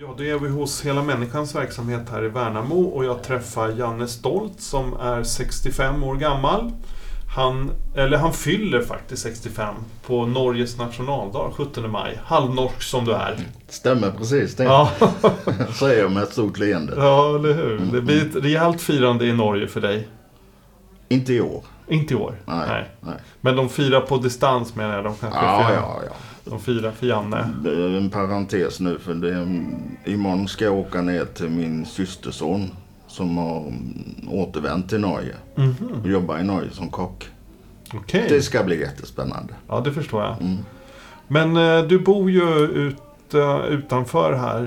Ja, då är vi hos Hela Människans verksamhet här i Värnamo och jag träffar Janne Stolt som är 65 år gammal. Han, eller han fyller faktiskt 65 på Norges nationaldag, 17 maj. Halvnorsk som du är. Stämmer precis det. Ja, Säger jag med ett stort leende. ja eller hur. Det blir ett rejält firande i Norge för dig. Inte i år. Inte i år. Nej. nej. Men de firar på distans menar jag. De kanske Ja, firar, ja, ja. De firar för Janne. Det är en parentes nu för det, imorgon ska jag åka ner till min systerson som har mm, återvänt till Norge Mhm. och jobbar i Norge som kock. Okej. Det ska bli jättespännande. Ja, det förstår jag. Mm. Men eh, du bor ju ut, eh, utanför här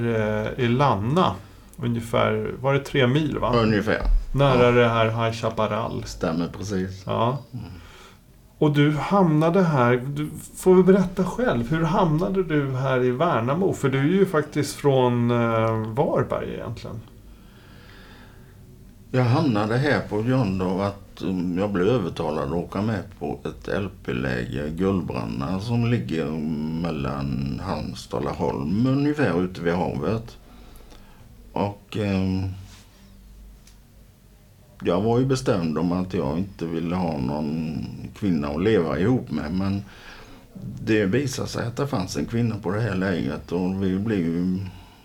eh, i Lanna. Ungefär, var det tre mil va? Ungefär. Nära det här High Chaparral. Stämmer precis. Ja. Och du hamnade här, du får väl berätta själv. Hur hamnade du här i Värnamo? För du är ju faktiskt från eh, Varberg egentligen. Jag hamnade här på grund av att um, jag blev övertalad att åka med på ett LP-läger, Gullbranna, som ligger mellan Halmstad och Laholm, ungefär ute vid havet. Och Eh, jag var ju bestämd om att jag inte ville ha någon kvinna att leva ihop med, men det visade sig att det fanns en kvinna på det här lägret och vi blev ju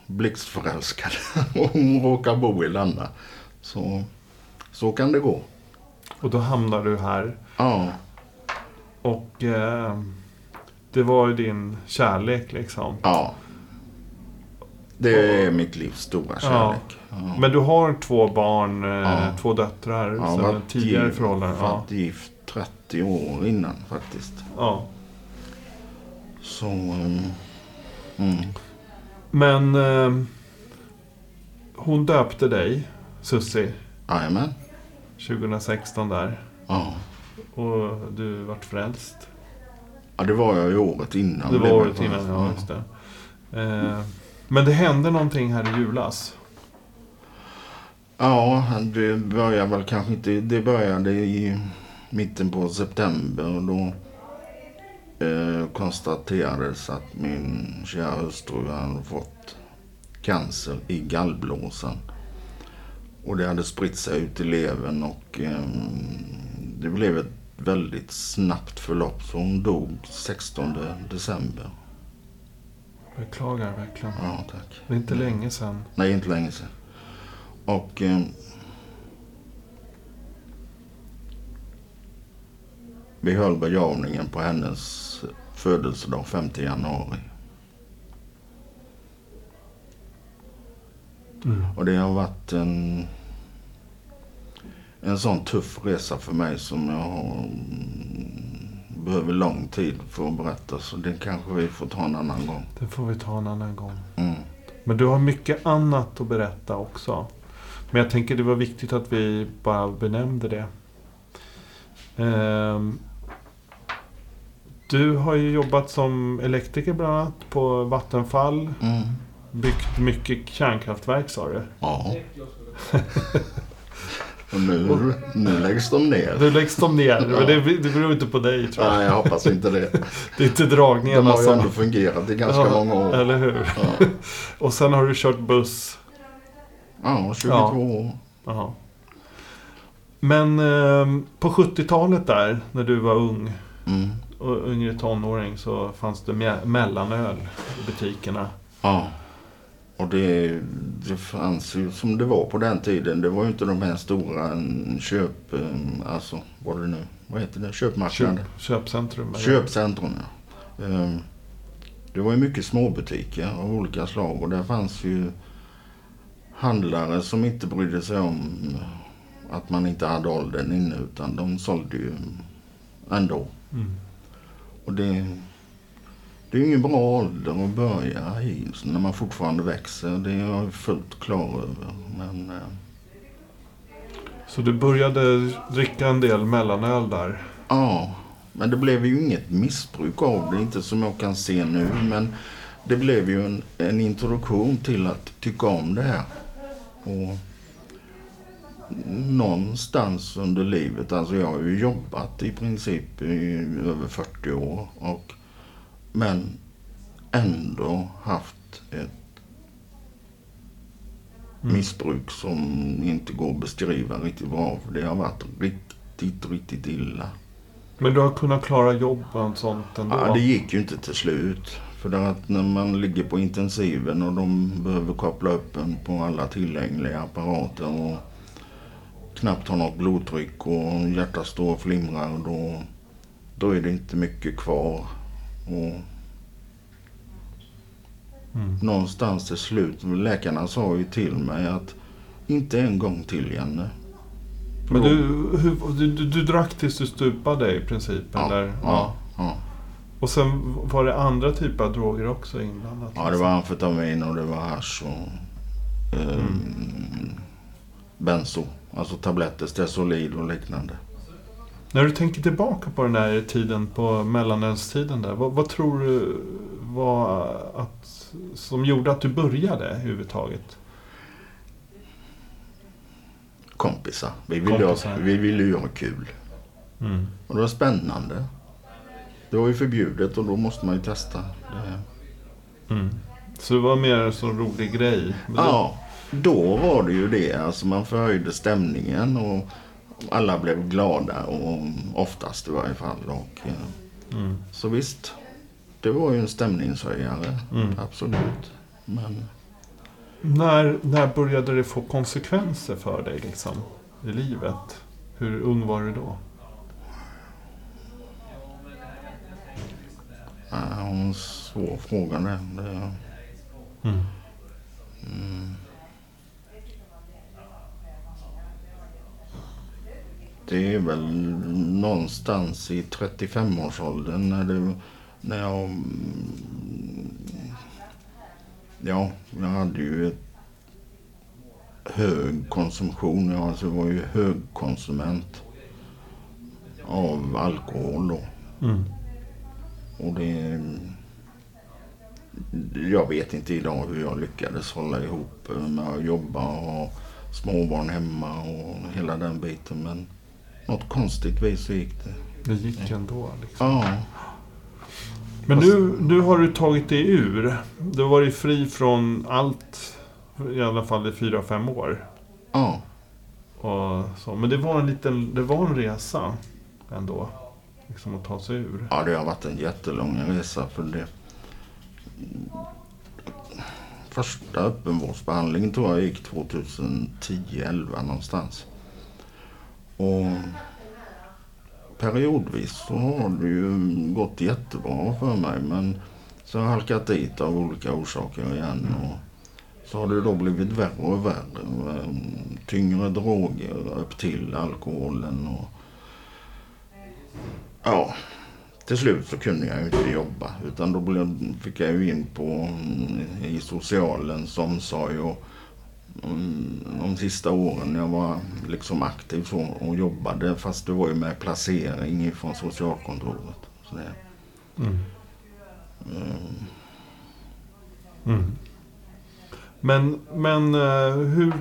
blixtförälskade. Och hon råkar bo i Lanna. Så, så kan det gå. Och då hamnade du här. Ja, Och eh, det var ju din kärlek liksom. ja. Det är mitt livs stora kärlek. Ja. Men du har två barn, eh, Ja. två döttrar har sen varit tidigare förhållanden. Ja. varit gift 30 år innan faktiskt. Ja. Så... um, Mm. Men eh, hon döpte dig, Sussi, Jajamän. 2016 där. Ja. Och du vart frälst. ja, det var jag ju året innan. Det var året innan, ja just det. Eh, men det hände någonting här i julas. Ja, det började väl kanske inte... Det började i mitten på september och då eh, konstaterades att min kära hustru hade fått cancer i gallblåsan. Och det hade spritt sig ut i levern och eh, det blev ett väldigt snabbt förlopp. Så hon dog 16 december. Beklagar verkligen. Ja, tack. Det är inte länge sedan. Nej, inte länge sedan. Och... Eh, vi höll begravningen på hennes födelsedag 5 januari. Mm. Och det har varit en, en sån tuff resa för mig som jag har, mm, behöver lång tid för att berätta. Så det kanske vi får ta en annan gång. Det får vi ta en annan gång. Mm. Men du har mycket annat att berätta också. Men jag tänker det var viktigt att vi bara benämnde det. Ehm, du har ju jobbat som elektriker bland annat på Vattenfall. Mm. Byggt mycket kärnkraftverk sa du. Ja. Och nu, nu läggs de ner. Nu läggs de ner. Men det, det beror inte på dig tror jag. Nej, jag hoppas inte det. Det är inte De dragningarna har ju som... ändå fungerat i ganska Ja, många år. Eller hur? Ja, Och sen har du kört buss. Ja 22 Ja. år. Jaha. Men ehm, på 70-talet där, när du var ung Mm. och yngre tonåring så fanns det me- mellanöl i butikerna. Ja. Och det, det fanns ju som det var på den tiden. Det var ju inte de här stora köp... mm, Alltså, vad det nu? Vad heter det? Köpmarknader? Köp, köpcentrum. Köpcentrum, ja. Ehm, Det var ju mycket småbutiker av olika slag och där fanns ju handlare som inte brydde sig om att man inte hade åldern inne utan de sålde ju ändå. Mm. Och det, det är ju ingen bra ålder att börja i när man fortfarande växer. Det är jag fullt klar över. Men eh, Så du började dricka en del mellanöl där? Ja, men det blev ju inget missbruk av det. Inte som jag kan se nu. Men det blev ju en, en introduktion till att tycka om det här. Och någonstans under livet, alltså jag har ju jobbat i princip i över 40 år. Och, men ändå haft ett Mm. missbruk som inte går att beskriva riktigt bra. För det har varit riktigt, riktigt illa. Men du har kunnat klara jobb och sånt ändå? Ja, det gick ju inte till slut. För att när man ligger på intensiven och de behöver koppla upp en på alla tillgängliga apparater och knappt har något blodtryck och hjärtat står och flimrar. Då, då är det inte mycket kvar. Och Mm. någonstans till slut, läkarna sa ju till mig att inte en gång till Janne. Men du, hur, du, du, du drack tills du stupade i princip? Ja, eller? ja, ja. Och sen var det andra typer av droger också inblandat? Ja, det var amfetamin och det var hasch och eh, benzo. Alltså tabletter, Stesolid och liknande. När du tänker tillbaka på den här tiden, på mellanölstiden där. Vad, vad tror du var att, som gjorde att du började överhuvudtaget? Kompisar. Vi ville, Kompisar. Ha, vi ville ju ha kul. Mm. Och det var spännande. Det var ju förbjudet och då måste man ju testa. Mm. Så det var mer en sån rolig grej? Men då- Ja, då var det ju det. Alltså man förhöjde stämningen och alla blev glada och oftast i varje fall. Och, eh, Mm. så visst, det var ju en stämningshöjare. Mm. Absolut. Men När, när började det få konsekvenser för dig liksom, i livet? Hur ung var du då? En svår fråga det. det Mm. Det är väl någonstans i 35-årsåldern när, det, när jag... mm, Ja, jag hade ju ett hög konsumtion. Jag alltså var ju högkonsument av alkohol då. Mm. Och det... Jag vet inte idag hur jag lyckades hålla ihop med att jobba och ha småbarn hemma och hela den biten. Men något konstigt vis så gick det. Det gick ändå liksom. Ja, Men nu, nu har du tagit dig ur. Du har varit fri från allt, i alla fall i fyra, fem år. ja. Och så. Men det var en liten, det var en resa ändå. Liksom att ta sig ur. Ja, det har varit en jättelång resa för det. Första öppenvårdsbehandlingen tror jag gick 2010-11 någonstans. Och periodvis så har det ju gått jättebra för mig men så har jag halkat dit av olika orsaker igen. Och så har det då blivit värre och värre. Tyngre droger upp till alkoholen och Ja, till slut så kunde jag ju inte jobba. Utan då fick jag ju in på mm, i socialens omsorg. Och, mm, de sista åren jag var liksom aktiv så och jobbade. Fast det var ju med placering från socialkontoret. Så det, Mm. mm, Mm. Men, men eh, hur,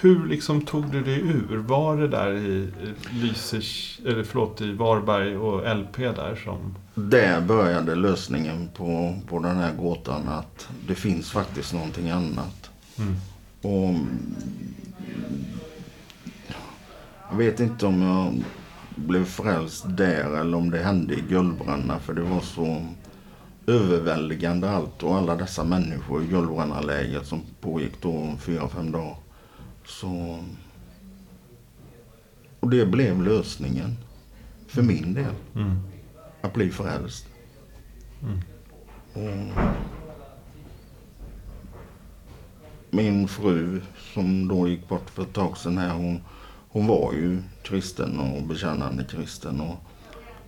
hur liksom tog du dig ur? Var det där i Lysekil, eller förlåt, i Varberg och LP där som... där började lösningen på, på den här gåtan att det finns faktiskt någonting annat. Mm. Och jag vet inte om jag blev frälst där eller om det hände i Gullbränna för det var så överväldigande allt och alla dessa människor i Gullbrännalägret som pågick då fyra, fem dagar. Så... Och det blev lösningen. För min del. Mm. Att bli frälst. Mm. Och min fru som då gick bort för ett tag sedan här, hon, hon var ju kristen och bekännande kristen. Och,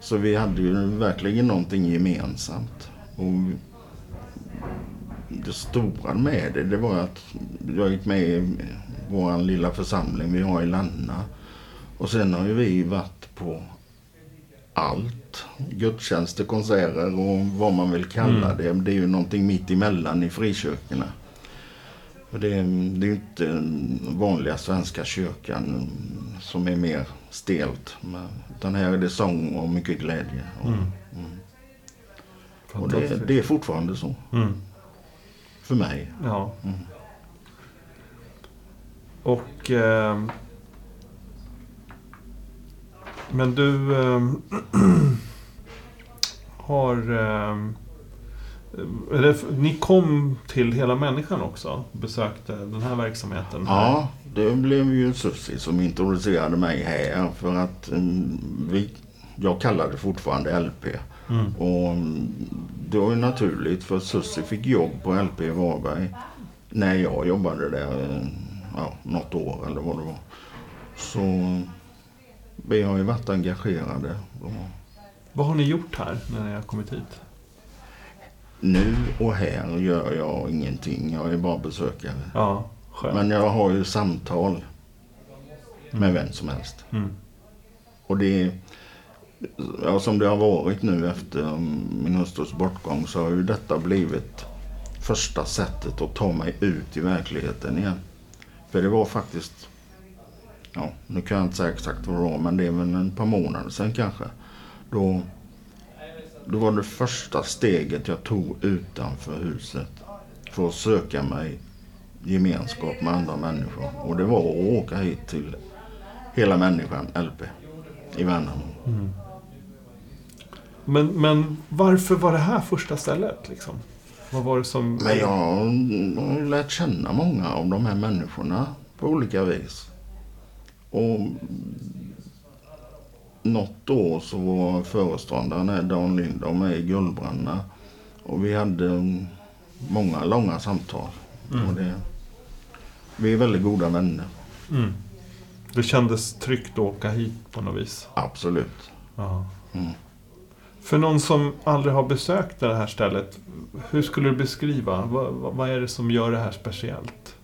så vi hade ju verkligen någonting gemensamt. Och det stora med det, det var att jag gick med i vår lilla församling vi har i Lanna. Och sen har ju vi varit på allt. Gudstjänster, konserter och vad man vill kalla Mm. det. Det är ju någonting mitt emellan i frikyrkorna. Det, är- det är inte den vanliga svenska kyrkan som är mer stelt. Utan här är det sång och mycket glädje. Och, Mm. och det, det är fortfarande så. Mm. För mig. Ja. Mm. Och... ehm, men du ehm, har... ehm, eller, ni kom till Hela Människan också? Besökte den här verksamheten? Ja, det blev ju Susie som introducerade mig här. För att mm, vi, jag kallade det fortfarande LP. Mm. Och mm, det var ju naturligt för Susie fick jobb på LP i Varberg. När jag jobbade där, ja, något år eller vad det var. Så vi har ju varit engagerade. Vad har ni gjort här när ni har kommit hit? nu och här gör jag ingenting. Jag är bara besökare. Ja, skönt. Men jag har ju samtal med vem som helst. Mm. Och det ja, som det har varit nu efter min hustrus bortgång så har ju detta blivit första sättet att ta mig ut i verkligheten igen. För det var faktiskt, ja nu kan jag inte säga exakt vad det var men det är väl en par månader sedan kanske. Då, då var det första steget jag tog utanför huset för att söka mig gemenskap med andra människor. Och det var att åka hit till Hela Människan, LP, i Värnamo. Mm. Men, men varför var det här första stället? Liksom? Vad var det som... Men jag har lärt känna många av de här människorna på olika vis. Och något år så var föreståndaren här, Dan Linder, med i Guldbrandna. Och vi hade många långa samtal. Mm. Och det, vi är väldigt goda vänner, Mm. Det kändes tryggt att åka hit på något vis. absolut. Ja. Mm. För någon som aldrig har besökt det här stället, hur skulle du beskriva? Vad, vad, är det som gör det här speciellt?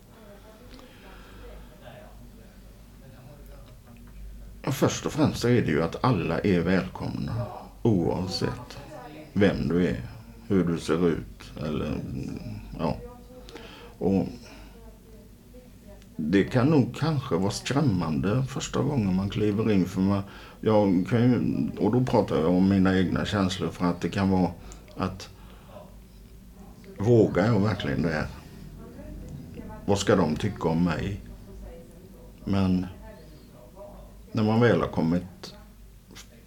Först och främst så är det ju att alla är välkomna. Oavsett vem du är, hur du ser ut eller ja. Och det kan nog kanske vara skrämmande första gången man kliver in. För man, jag kan ju, och då pratar jag om mina egna känslor för att det kan vara att vågar jag verkligen det här? Vad ska de tycka om mig? Men när man väl har kommit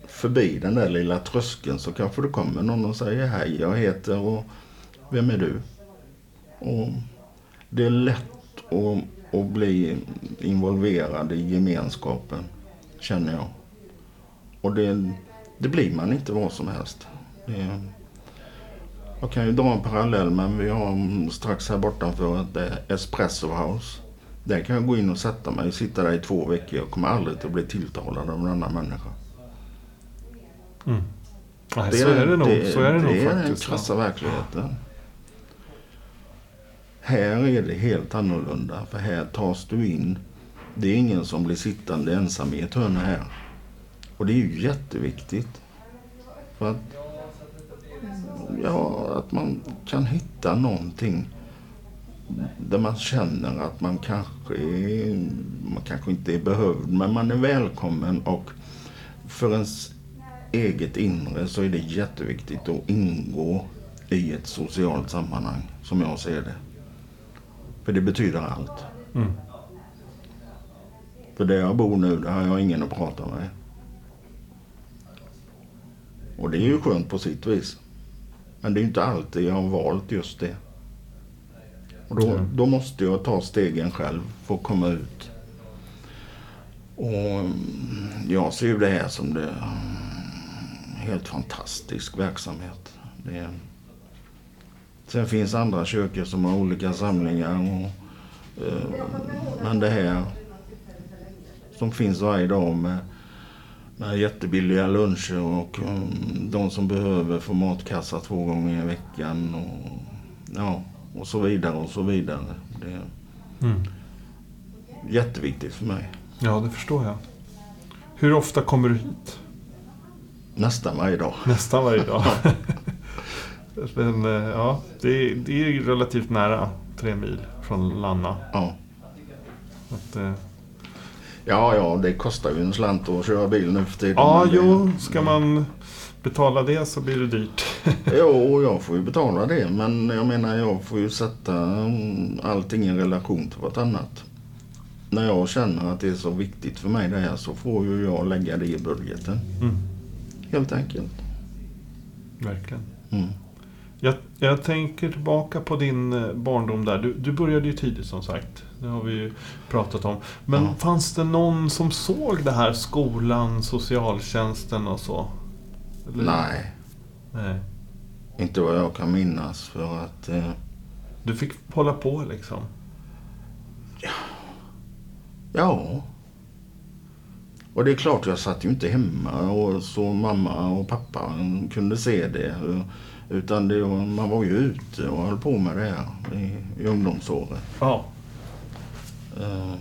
förbi den där lilla tröskeln så kanske det kommer någon och säger hej, jag heter och vem är du? Och det är lätt att, att bli involverad i gemenskapen, känner jag. Och det, det blir man inte vad som helst. Det, jag kan ju dra en parallell men vi har strax här bortanför ett Espresso House. Där kan jag gå in och sätta mig och sitta där i två veckor. Jag kommer aldrig att bli tilltalad av en annan människa. Mm. Nej, så är det nog, så är det nog det är den krassa verkligheten. Här är det helt annorlunda. För här tas du in. Det är ingen som blir sittande ensam i ett hörn här. Och det är ju jätteviktigt. För att, ja, att man kan hitta någonting där man känner att man kanske, är, man kanske inte är behövd, men man är välkommen och för ens eget inre så är det jätteviktigt att ingå i ett socialt sammanhang, som jag ser det. För det betyder allt. Mm. För där jag bor nu, där har jag ingen att prata med. Och det är ju skönt på sitt vis. Men det är ju inte alltid jag har valt just det. Och då, då måste jag ta stegen själv för att komma ut. Och mm, jag ser ju det här som det mm, helt fantastisk verksamhet. Det sen finns andra kyrkor som har olika samlingar. Och, eh, men det här som finns varje dag med, med jättebilliga luncher och um, de som behöver får matkassa två gånger i veckan. Och, ja, och så vidare och så vidare. Det är Mm. jätteviktigt för mig. Ja, det förstår jag. Hur ofta kommer du hit? Nästan varje dag. Nästan varje dag. Men eh, ja, det är, det är relativt nära. Tre mil från Lanna. Ja. Att, eh, ja, ja, det kostar ju en slant att köra bil nu för tiden. ja, det- jo, ska man betala det så blir det dyrt. Jo, jag får ju betala det. Men jag menar, jag får ju sätta mm, allting i relation till vartannat. När jag känner att det är så viktigt för mig det här så får ju jag lägga det i budgeten. Mm, Helt enkelt. verkligen. Mm. Jag, jag tänker tillbaka på din eh, barndom där. Du, du började ju tidigt som sagt. Det har vi ju pratat om. Men Ja. fanns det någon som såg det här? Skolan, socialtjänsten och så? Eller- Nej, Nej. inte vad jag kan minnas för att... Eh, Du fick hålla på liksom? ja. Och det är klart, jag satt ju inte hemma och så mamma och pappa kunde se det. Utan det, man var ju ute och höll på med det här i, i ungdomsåren. Ja. Eh,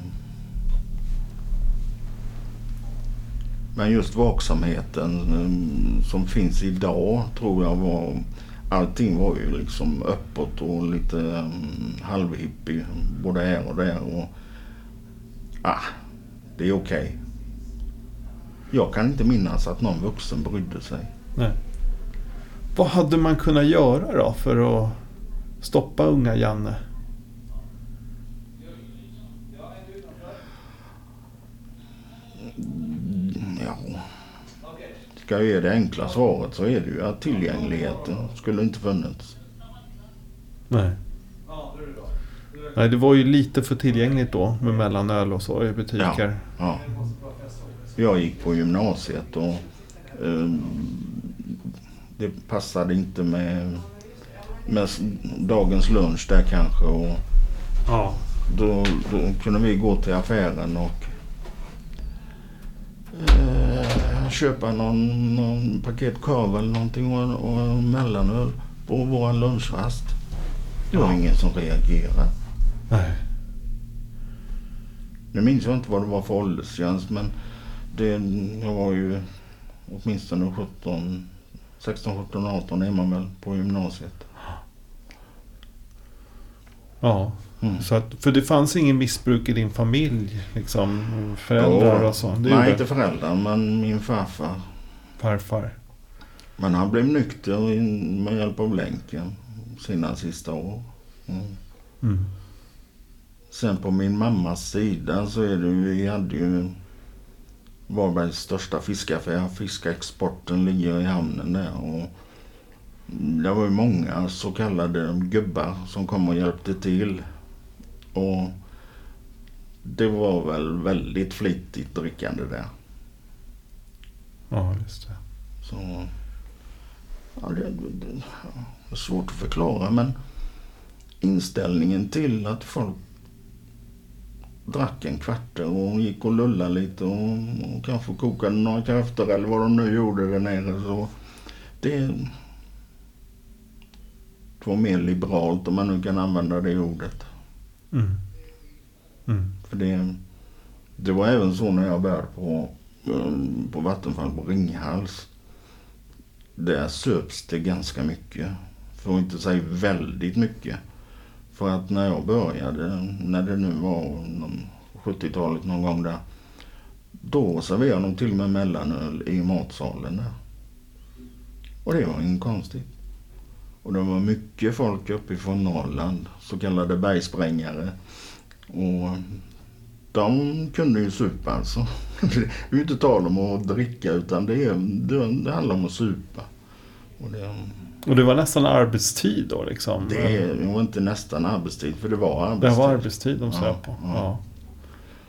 Men just vaksamheten eh, som finns idag tror jag var... Allting var ju liksom öppet och lite um, halvhippie både här och där. Och, ah, det är okej. Jag kan inte minnas att någon vuxen brydde sig. Nej. Vad hade man kunnat göra då för att stoppa unga Janne? Ja. Ska jag ge det enkla svaret så är det ju att tillgängligheten skulle inte funnits. Nej. Nej, det var ju lite för tillgängligt då med mellanöl och så i butiker. Ja. Jag gick på gymnasiet och eh, det passade inte med, med dagens lunch där kanske. Och Ja. då, då kunde vi gå till affären och eh, köpa någon, någon paket korv eller någonting och, och mellanöl på vår lunchrast. Det var Ja. ingen som reagerade. Nej. Nu minns jag inte vad det var för åldersgräns men det, jag var ju åtminstone 17, 16, 17, 18 är man väl på gymnasiet. Ja. Mm. Så att, för det fanns ingen missbruk i din familj? Liksom, föräldrar och så? Det Nej, inte föräldrar men min farfar. farfar? Men han blev nykter med hjälp av länken sina sista år. Mm. Mm. Sen på min mammas sida så är det ju, vi hade ju Varbergs största fiskaffär. Fiskexporten ligger i hamnen där. Och det var ju många så kallade gubbar som kom och hjälpte till. Och det var väl väldigt flitigt drickande där. Ja, just det. Så, ja, det, det, det är svårt att förklara men inställningen till att folk drack en kvart och gick och lullade lite och, och kanske kokade några kräftor eller vad de nu gjorde där nere. Så det, var mer liberalt om man nu kan använda det ordet. Mm. Mm. För det, det var även så när jag började på, på Vattenfall på Ringhals. Där söps det ganska mycket. För att inte säga väldigt mycket. För att när jag började, när det nu var 70-talet någon gång där. Då serverade de till och med mellanöl i matsalen där. Och det var inget konstigt. Och det var mycket folk uppifrån Norrland, så kallade bergsprängare. Och de kunde ju supa alltså. Det är ju inte tal om att dricka utan det, är, det, det handlar om att supa. Och det, och det var nästan arbetstid då liksom? det var inte nästan arbetstid för det var Det arbetstid. var arbetstid de söp på? ja. Ja.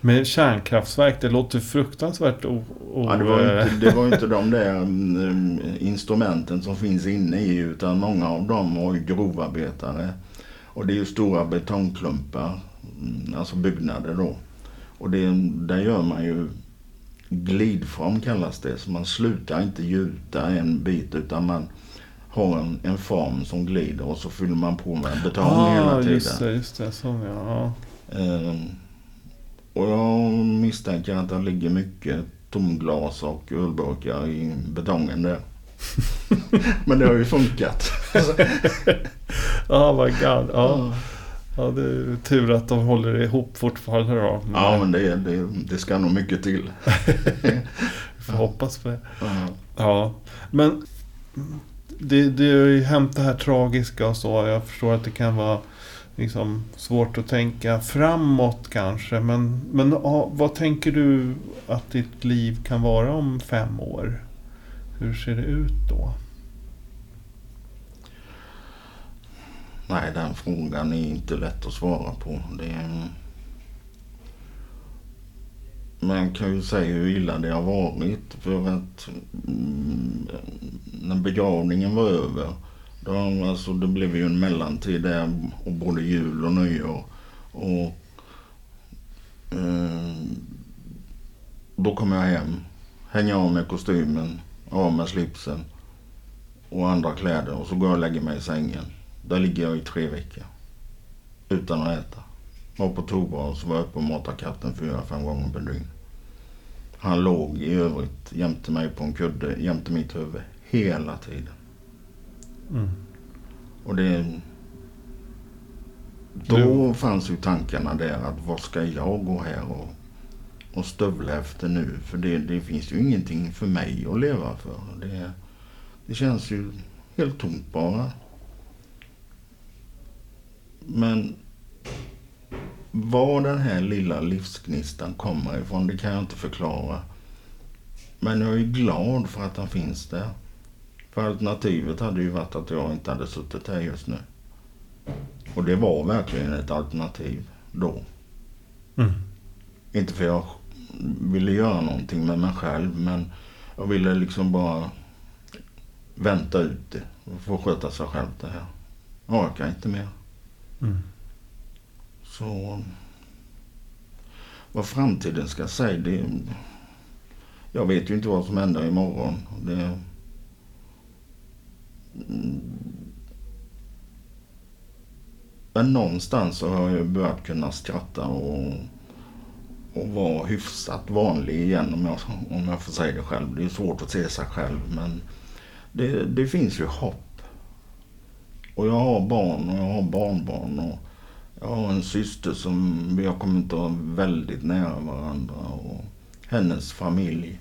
Med kärnkraftverk, det låter fruktansvärt o... o Ja, det, var inte, det var inte de där mm, instrumenten som finns inne i utan många av dem var ju grovarbetare. Och det är ju stora betongklumpar, mm, alltså byggnader då. Och det, där gör man ju glidform kallas det. Så man slutar inte gjuta en bit utan man har en, en form som glider och så fyller man på med betong hela ah, tiden. just det, just det. Så, ja. Ehm, och jag misstänker att det ligger mycket tomglas och ölburkar i betongen där. Men det har ju funkat. Ja, vad god. Ja. ja, det är tur att de håller ihop fortfarande då. Men Ja, men det, det, det ska nog mycket till. Vi får hoppas på det. Ja. Ja, men det, det har ju hänt det här tragiska och så. Jag förstår att det kan vara liksom svårt att tänka framåt kanske. Men, men ja, vad tänker du att ditt liv kan vara om fem år? Hur ser det ut då? Nej, den frågan är inte lätt att svara på. Det är... Man kan ju säga hur illa det har varit. För att mm, när begravningen var över. Då, alltså, det blev ju en mellantid där. Och både jul och nyår. Och, eh, då kom jag hem. Hänger av med kostymen. Av med slipsen. Och andra kläder. Och så går jag och lägger mig i sängen. Där ligger jag i tre veckor. Utan att äta. Var på toa och så var jag uppe och matade katten fyra, fem gånger per dygn. Han låg i övrigt jämte mig på en kudde, jämte mitt huvud. Hela tiden. Mm. Och det... Då fanns ju tankarna där att vad ska jag gå här och, och stövla efter nu? För det, det finns ju ingenting för mig att leva för. Det, det känns ju helt tomt bara. Men var den här lilla livsgnistan kommer ifrån, det kan jag inte förklara. Men jag är glad för att den finns där. För alternativet hade ju varit att jag inte hade suttit här just nu. Och det var verkligen ett alternativ då. Mm. Inte för jag ville göra någonting med mig själv men jag ville liksom bara vänta ut det och få sköta sig själv det här. Jag orkar inte mer. Mm. Så vad framtiden ska säga det... Jag vet ju inte vad som händer imorgon. Det, men någonstans så har jag börjat kunna skratta och, och vara hyfsat vanlig igen om jag, om jag får säga det själv. Det är svårt att se sig själv men det, det finns ju hopp. Och jag har barn och jag har barnbarn och jag har en syster som vi har kommit att väldigt nära varandra och hennes familj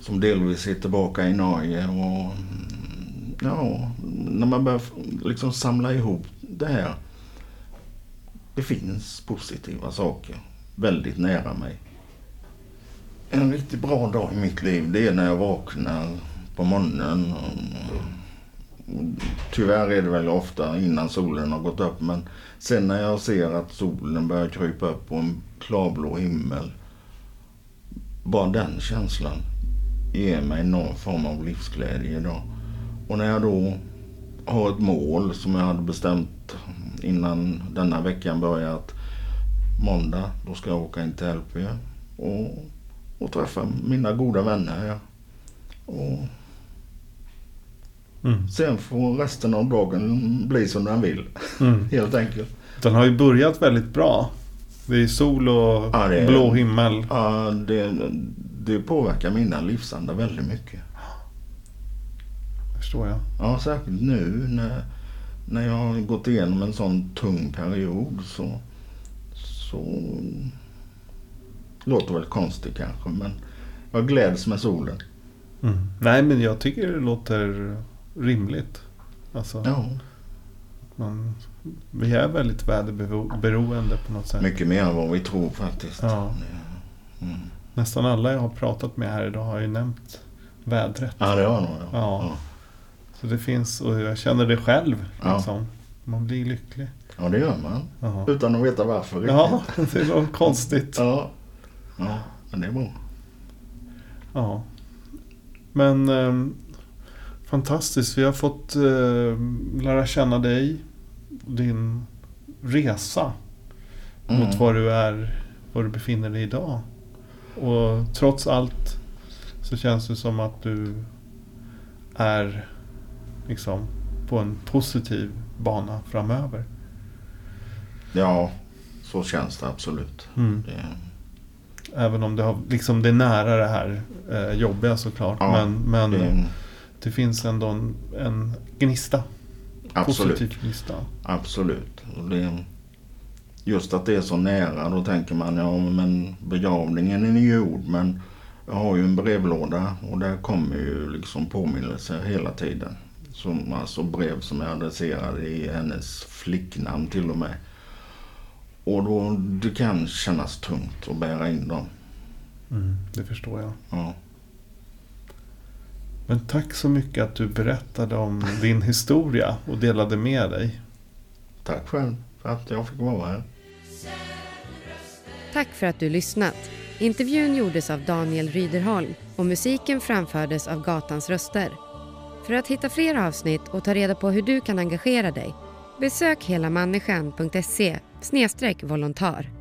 som delvis är tillbaka i Norge och mm, ja, när man börjar liksom samla ihop det här. Det finns positiva saker väldigt nära mig. En riktigt bra dag i mitt liv det är när jag vaknar på morgonen. Tyvärr är det väl ofta innan solen har gått upp men sen när jag ser att solen börjar krypa upp på en klarblå himmel. Bara den känslan ger mig någon form av livsglädje idag. Och när jag då har ett mål som jag hade bestämt innan denna veckan började att måndag då ska jag åka in till LP och, och träffa mina goda vänner Ja. Och Mm. sen får resten av dagen bli som den vill. Mm. Helt enkelt. Den har ju börjat väldigt bra. Det är sol och Ja, det blå himmel. Ja, det, det påverkar mina livsandar väldigt mycket. Förstår jag. Ja, särskilt nu när, när jag har gått igenom en sån tung period så... Så... Låter väl konstigt kanske men jag gläds med solen. Mm. Nej men jag tycker det låter rimligt. Alltså, Ja, man, vi är väldigt väderberoende på något sätt. mycket mer än vad vi tror faktiskt. Ja. Mm. Nästan alla jag har pratat med här idag har ju nämnt vädret. Ja, det var nog ja. Ja. Så det finns, och jag känner det själv. Liksom. Man blir lycklig. ja, det gör man. Ja, Utan att veta varför riktigt. ja det är något konstigt. Ja. ja, men det är bra. Ja. Men ehm, fantastiskt. Vi har fått eh, lära känna dig. Din resa Mm. mot var du är, var du befinner dig idag. Och trots allt så känns det som att du är liksom på en positiv bana framöver. Ja, så känns det absolut. Mm. Det, Även om det, har, liksom det är nära det här eh, jobbiga såklart. Ja, men men Det, det, finns ändå en, en gnista. absolut. Positiv gnista. Absolut. Och det, just att det är så nära, då tänker man ja men begravningen är gjord men jag har ju en brevlåda och där kommer ju liksom påminnelser hela tiden. Som, alltså brev som är adresserade i hennes flicknamn till och med. Och då det kan kännas tungt att bära in dem. Mm, det förstår jag. Ja. Men tack så mycket att du berättade om din historia och delade med dig. Tack själv för att jag fick vara här. Tack för att du lyssnat. Intervjun gjordes av Daniel Ryderholm och musiken framfördes av Gatans röster. För att hitta fler avsnitt och ta reda på hur du kan engagera dig besök helamänniskan.se volontär.